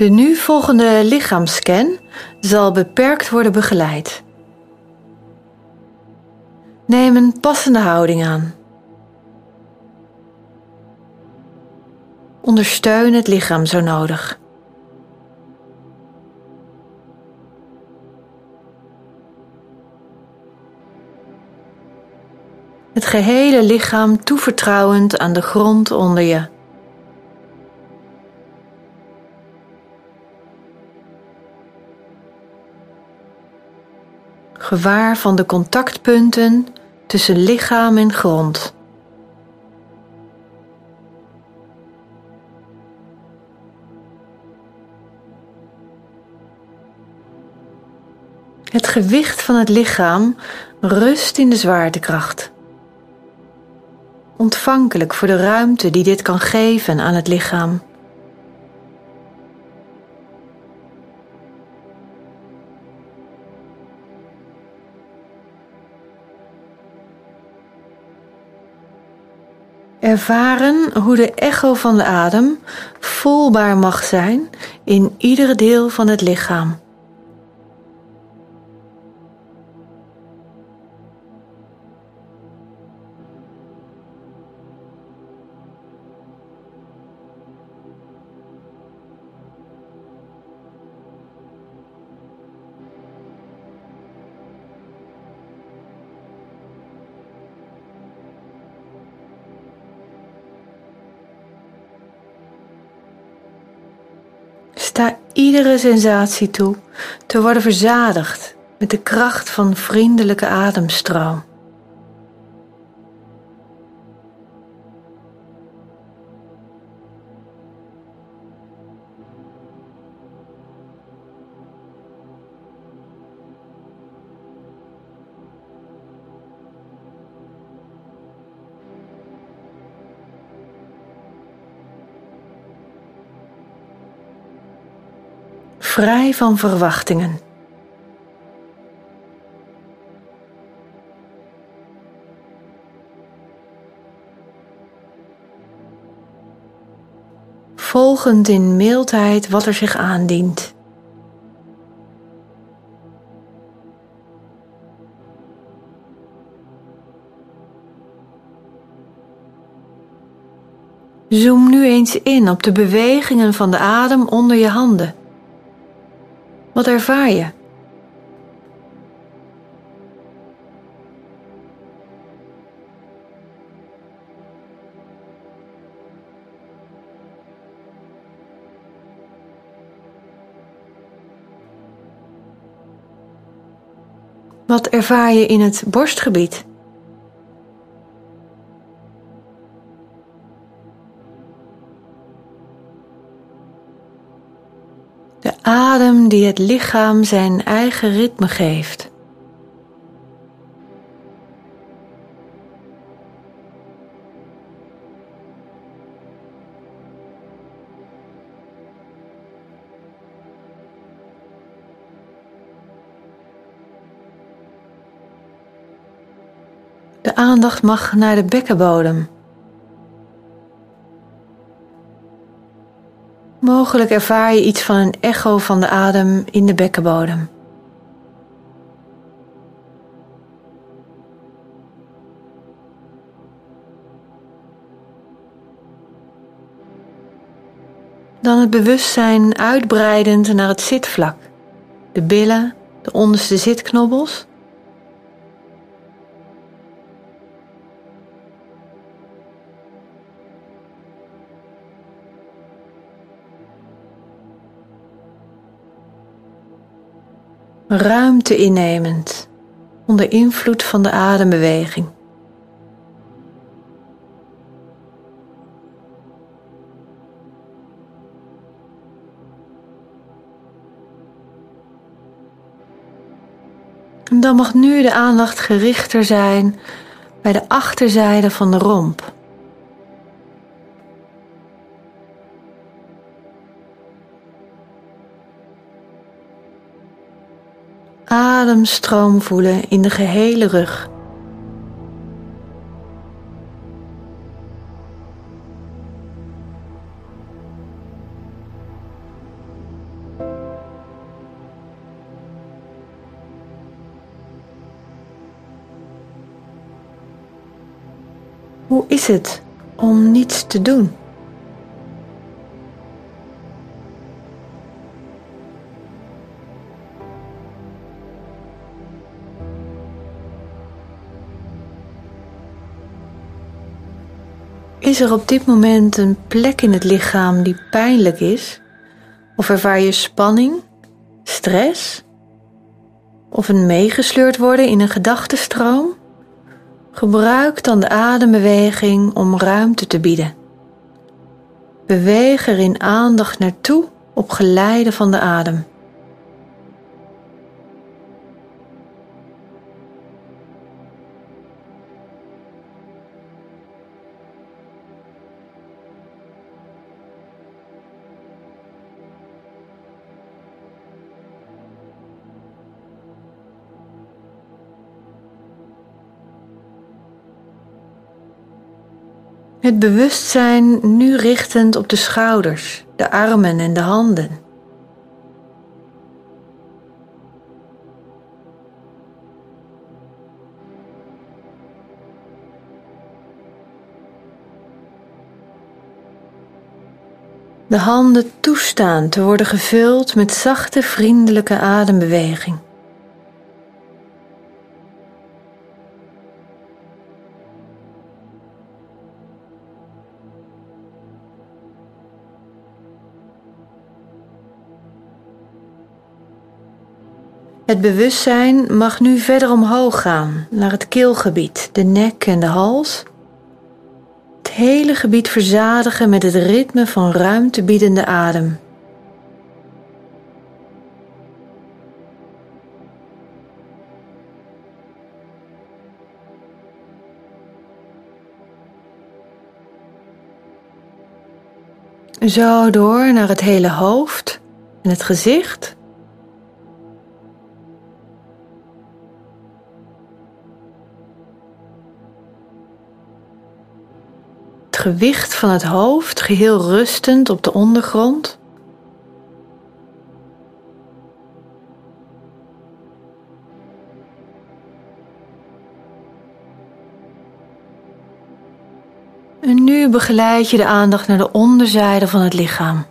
De nu volgende lichaamscan zal beperkt worden begeleid. Neem een passende houding aan. Ondersteun het lichaam zo nodig. Het gehele lichaam toevertrouwend aan de grond onder je. Gewaar van de contactpunten tussen lichaam en grond. Het gewicht van het lichaam rust in de zwaartekracht. Ontvankelijk voor de ruimte die dit kan geven aan het lichaam. Ervaren hoe de echo van de adem voelbaar mag zijn in iedere deel van het lichaam. Iedere sensatie toe te worden verzadigd met de kracht van vriendelijke ademstroom. Vrij van verwachtingen. Volgend in mildheid wat er zich aandient. Zoom nu eens in op de bewegingen van de adem onder je handen. Wat ervaar je? Wat ervaar je in het borstgebied? Adem die het lichaam zijn eigen ritme geeft. De aandacht mag naar de bekkenbodem. Mogelijk ervaar je iets van een echo van de adem in de bekkenbodem. Dan het bewustzijn uitbreidend naar het zitvlak, de billen, de onderste zitknobbels ruimte innemend onder invloed van de adembeweging. En dan mag nu de aandacht gerichter zijn bij de achterzijde van de romp. ademstroom voelen in de gehele rug. Hoe is het om niets te doen? Is er op dit moment een plek in het lichaam die pijnlijk is? Of ervaar je spanning, stress? Of een meegesleurd worden in een gedachtenstroom? Gebruik dan de adembeweging om ruimte te bieden. Beweeg er in aandacht naartoe op geleide van de adem. Het bewustzijn nu richtend op de schouders, de armen en de handen. De handen toestaan te worden gevuld met zachte, vriendelijke adembeweging. Het bewustzijn mag nu verder omhoog gaan naar het keelgebied, de nek en de hals. Het hele gebied verzadigen met het ritme van ruimtebiedende adem. Zo door naar het hele hoofd en het gezicht. Gewicht van het hoofd geheel rustend op de ondergrond. En nu begeleid je de aandacht naar de onderzijde van het lichaam.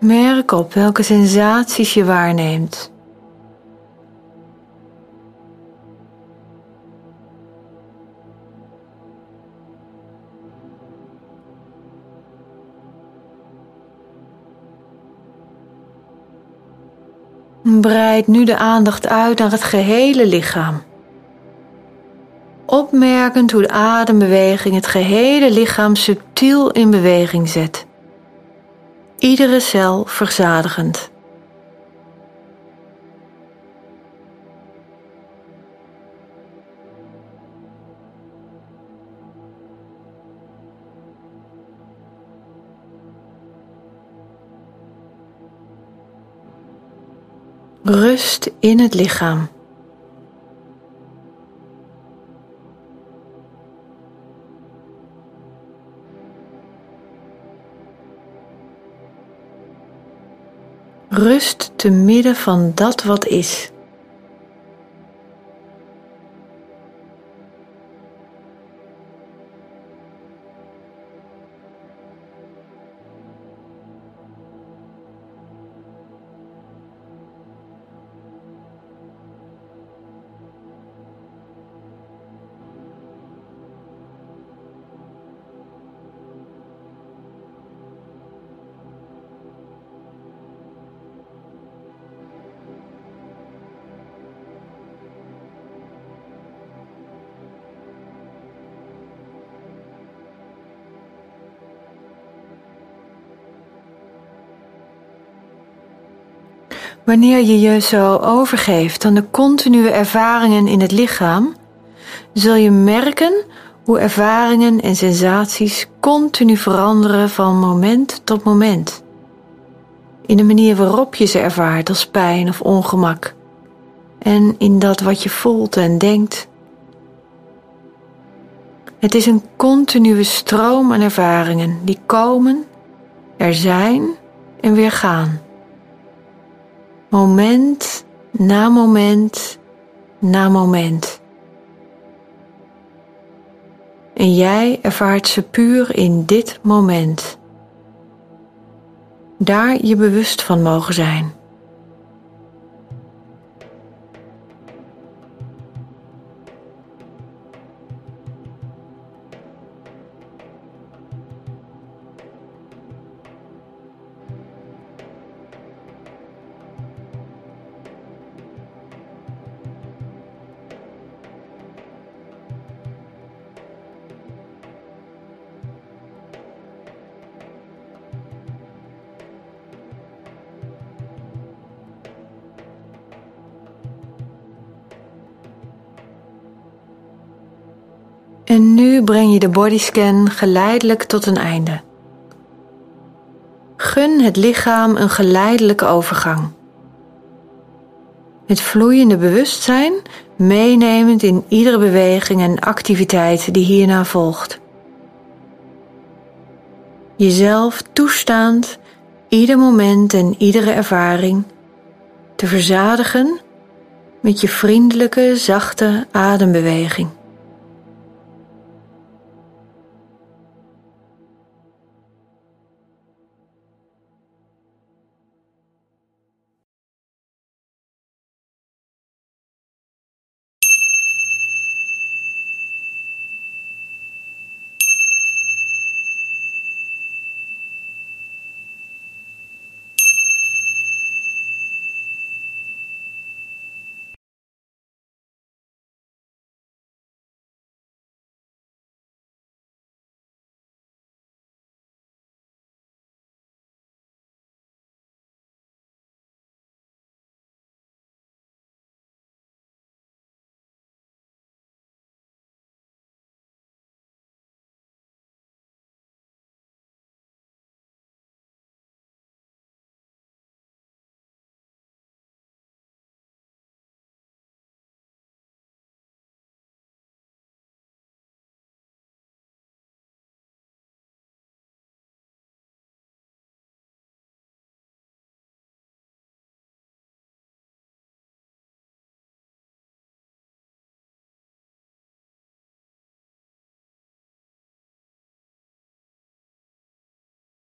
Merk op welke sensaties je waarneemt. Breid nu de aandacht uit naar het gehele lichaam. Opmerkend hoe de adembeweging het gehele lichaam subtiel in beweging zet. Iedere cel verzadigend. Rust in het lichaam. Rust te midden van dat wat is. Wanneer je je zo overgeeft aan de continue ervaringen in het lichaam, zul je merken hoe ervaringen en sensaties continu veranderen van moment tot moment. In de manier waarop je ze ervaart als pijn of ongemak. En in dat wat je voelt en denkt. Het is een continue stroom aan ervaringen die komen, er zijn en weer gaan moment na moment na moment. En jij ervaart ze puur in dit moment. Daar je bewust van mogen zijn. En nu breng je de bodyscan geleidelijk tot een einde. Gun het lichaam een geleidelijke overgang. Het vloeiende bewustzijn meenemend in iedere beweging en activiteit die hierna volgt. Jezelf toestaand ieder moment en iedere ervaring te verzadigen met je vriendelijke, zachte adembeweging.